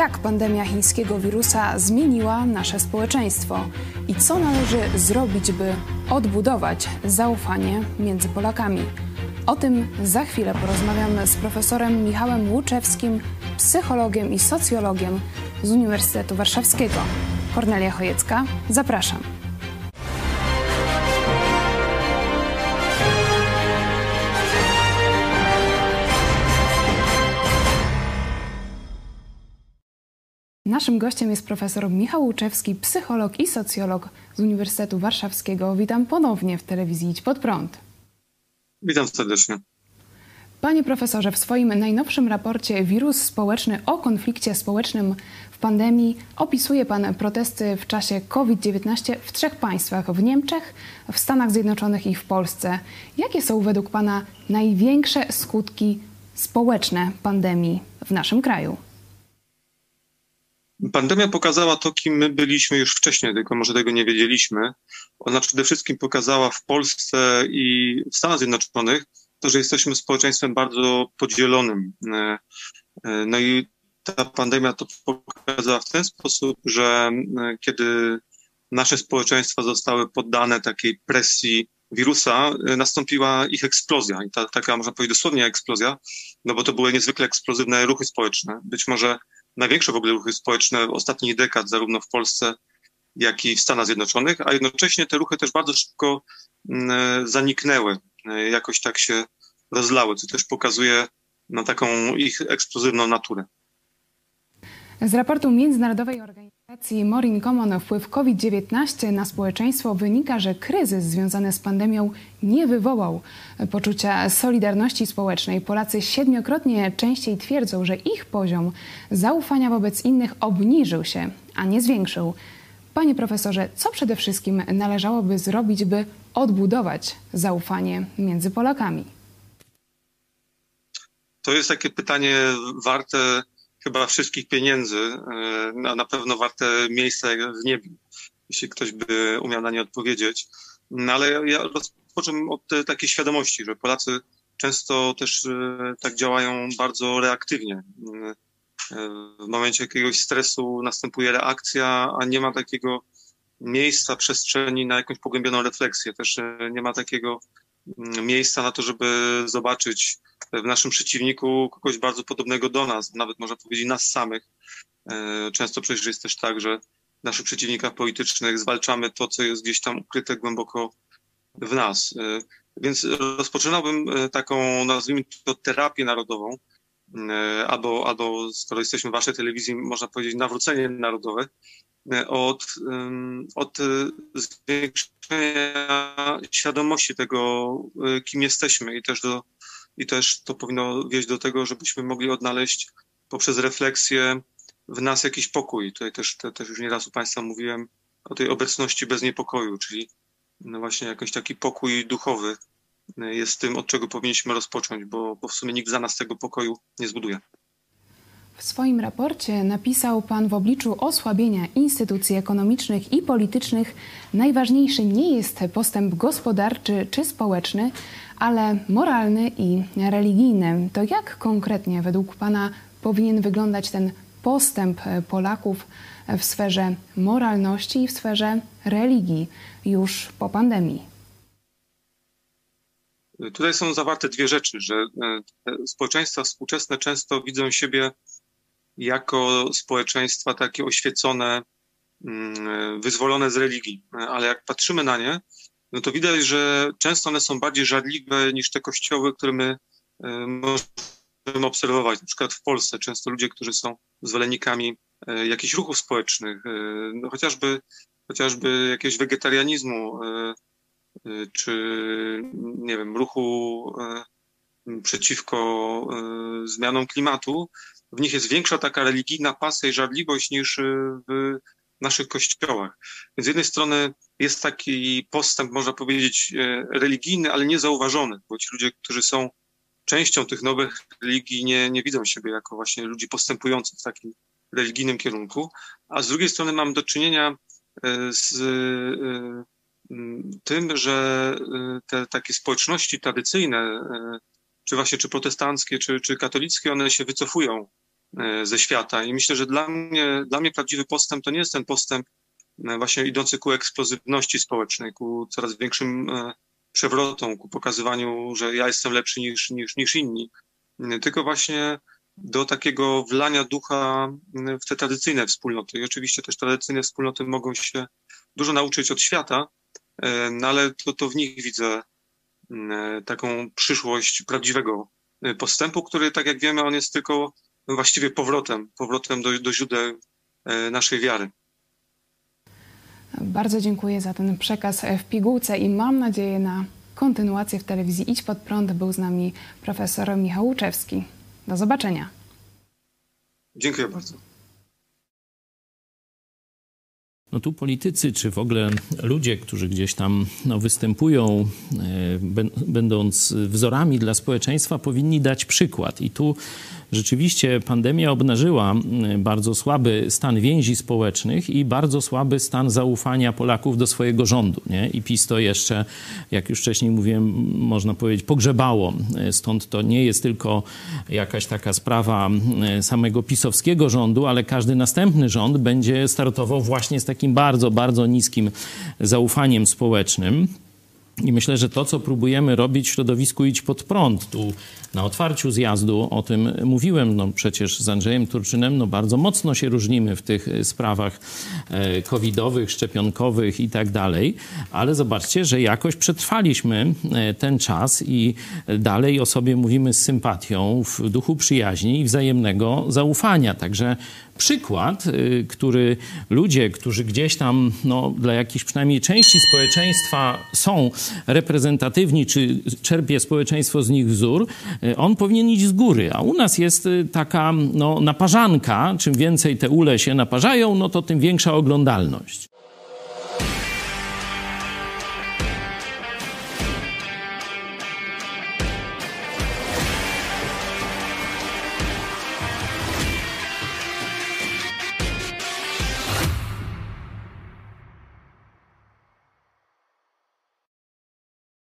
Jak pandemia chińskiego wirusa zmieniła nasze społeczeństwo i co należy zrobić, by odbudować zaufanie między Polakami? O tym za chwilę porozmawiam z profesorem Michałem Łuczewskim, psychologiem i socjologiem z Uniwersytetu Warszawskiego. Kornelia Chojecka, zapraszam. Naszym gościem jest profesor Michał Łuczewski, psycholog i socjolog z Uniwersytetu Warszawskiego. Witam ponownie w telewizji Idź Pod Prąd. Witam serdecznie. Panie profesorze, w swoim najnowszym raporcie Wirus społeczny o konflikcie społecznym w pandemii opisuje Pan protesty w czasie COVID-19 w trzech państwach: w Niemczech, w Stanach Zjednoczonych i w Polsce. Jakie są według Pana największe skutki społeczne pandemii w naszym kraju? Pandemia pokazała to, kim my byliśmy już wcześniej, tylko może tego nie wiedzieliśmy. Ona przede wszystkim pokazała w Polsce i w Stanach Zjednoczonych to, że jesteśmy społeczeństwem bardzo podzielonym. E, e, no i ta pandemia to pokazała w ten sposób, że e, kiedy nasze społeczeństwa zostały poddane takiej presji wirusa, nastąpiła ich eksplozja. I ta, taka, można powiedzieć, dosłownie eksplozja, no bo to były niezwykle eksplozywne ruchy społeczne. Być może największe w ogóle ruchy społeczne ostatnich dekad, zarówno w Polsce, jak i w Stanach Zjednoczonych, a jednocześnie te ruchy też bardzo szybko mm, zaniknęły, e, jakoś tak się rozlały, co też pokazuje na taką ich eksplozywną naturę. Z raportu Międzynarodowej Organizacji Morin Common wpływ COVID-19 na społeczeństwo wynika, że kryzys związany z pandemią nie wywołał poczucia solidarności społecznej. Polacy siedmiokrotnie częściej twierdzą, że ich poziom zaufania wobec innych obniżył się, a nie zwiększył. Panie profesorze, co przede wszystkim należałoby zrobić, by odbudować zaufanie między Polakami? To jest takie pytanie warte chyba wszystkich pieniędzy, e, a na pewno warte miejsca w niebie, jeśli ktoś by umiał na nie odpowiedzieć. No ale ja rozpocznę od takiej świadomości, że Polacy często też e, tak działają bardzo reaktywnie. E, w momencie jakiegoś stresu następuje reakcja, a nie ma takiego miejsca, przestrzeni na jakąś pogłębioną refleksję. Też nie ma takiego miejsca na to, żeby zobaczyć w naszym przeciwniku kogoś bardzo podobnego do nas, nawet można powiedzieć nas samych. E, często przecież jest też tak, że w naszych przeciwnikach politycznych zwalczamy to, co jest gdzieś tam ukryte głęboko w nas. E, więc rozpoczynałbym e, taką, nazwijmy to, terapię narodową, albo, albo skoro jesteśmy w waszej telewizji, można powiedzieć nawrócenie narodowe, od, od zwiększenia świadomości tego, kim jesteśmy i też do i też to powinno wieść do tego, żebyśmy mogli odnaleźć poprzez refleksję w nas jakiś pokój. Tutaj też, te, też już nieraz u Państwa mówiłem o tej obecności bez niepokoju, czyli no właśnie jakiś taki pokój duchowy jest tym, od czego powinniśmy rozpocząć, bo, bo w sumie nikt za nas tego pokoju nie zbuduje. W swoim raporcie napisał Pan w obliczu osłabienia instytucji ekonomicznych i politycznych najważniejszy nie jest postęp gospodarczy czy społeczny, ale moralny i religijny. To jak konkretnie według Pana powinien wyglądać ten postęp Polaków w sferze moralności i w sferze religii już po pandemii? Tutaj są zawarte dwie rzeczy, że e, społeczeństwa współczesne często widzą siebie jako społeczeństwa takie oświecone, mm, wyzwolone z religii. Ale jak patrzymy na nie, no to widać, że często one są bardziej żadliwe niż te kościoły, które my e, możemy obserwować. Na przykład w Polsce często ludzie, którzy są zwolennikami e, jakichś ruchów społecznych, e, no chociażby, chociażby jakiegoś wegetarianizmu, czy nie wiem, ruchu przeciwko zmianom klimatu, w nich jest większa taka religijna pasja i żarliwość niż w naszych kościołach. Więc z jednej strony jest taki postęp, można powiedzieć, e, religijny, ale niezauważony, bo ci ludzie, którzy są częścią tych nowych religii, nie, nie widzą siebie jako właśnie ludzi postępujących w takim religijnym kierunku. A z drugiej strony mam do czynienia e, z tym, że te takie społeczności tradycyjne, czy właśnie czy protestanckie, czy, czy katolickie, one się wycofują ze świata. I myślę, że dla mnie, dla mnie prawdziwy postęp to nie jest ten postęp właśnie idący ku eksplozywności społecznej, ku coraz większym przewrotom, ku pokazywaniu, że ja jestem lepszy niż, niż, niż inni, tylko właśnie do takiego wlania ducha w te tradycyjne wspólnoty. I oczywiście też tradycyjne wspólnoty mogą się dużo nauczyć od świata, e, no ale to, to w nich widzę e, taką przyszłość prawdziwego e, postępu, który, tak jak wiemy, on jest tylko właściwie powrotem, powrotem do, do źródeł naszej wiary. Bardzo dziękuję za ten przekaz w pigułce i mam nadzieję na kontynuację w telewizji Idź Pod Prąd. Był z nami profesor Michał Łuczewski. Do zobaczenia. Dziękuję bardzo. No tu politycy, czy w ogóle ludzie, którzy gdzieś tam no, występują, e, będąc wzorami dla społeczeństwa, powinni dać przykład. I tu rzeczywiście pandemia obnażyła bardzo słaby stan więzi społecznych i bardzo słaby stan zaufania Polaków do swojego rządu. Nie? I PiS to jeszcze, jak już wcześniej mówiłem, można powiedzieć, pogrzebało. Stąd to nie jest tylko jakaś taka sprawa samego pisowskiego rządu, ale każdy następny rząd będzie startował właśnie z takim bardzo, bardzo niskim zaufaniem społecznym. I myślę, że to, co próbujemy robić w środowisku Idź Pod Prąd, tu na otwarciu zjazdu o tym mówiłem, no przecież z Andrzejem Turczynem no bardzo mocno się różnimy w tych sprawach e, covidowych, szczepionkowych i tak dalej, ale zobaczcie, że jakoś przetrwaliśmy e, ten czas i dalej o sobie mówimy z sympatią, w duchu przyjaźni i wzajemnego zaufania. Także przykład, y, który ludzie, którzy gdzieś tam no, dla jakiejś przynajmniej części społeczeństwa są reprezentatywni, czy czerpie społeczeństwo z nich wzór, y, on powinien iść z góry. A u nas jest y, taka no, naparzanka, czym więcej te ule się naparzają, no to tym większa oglądalność.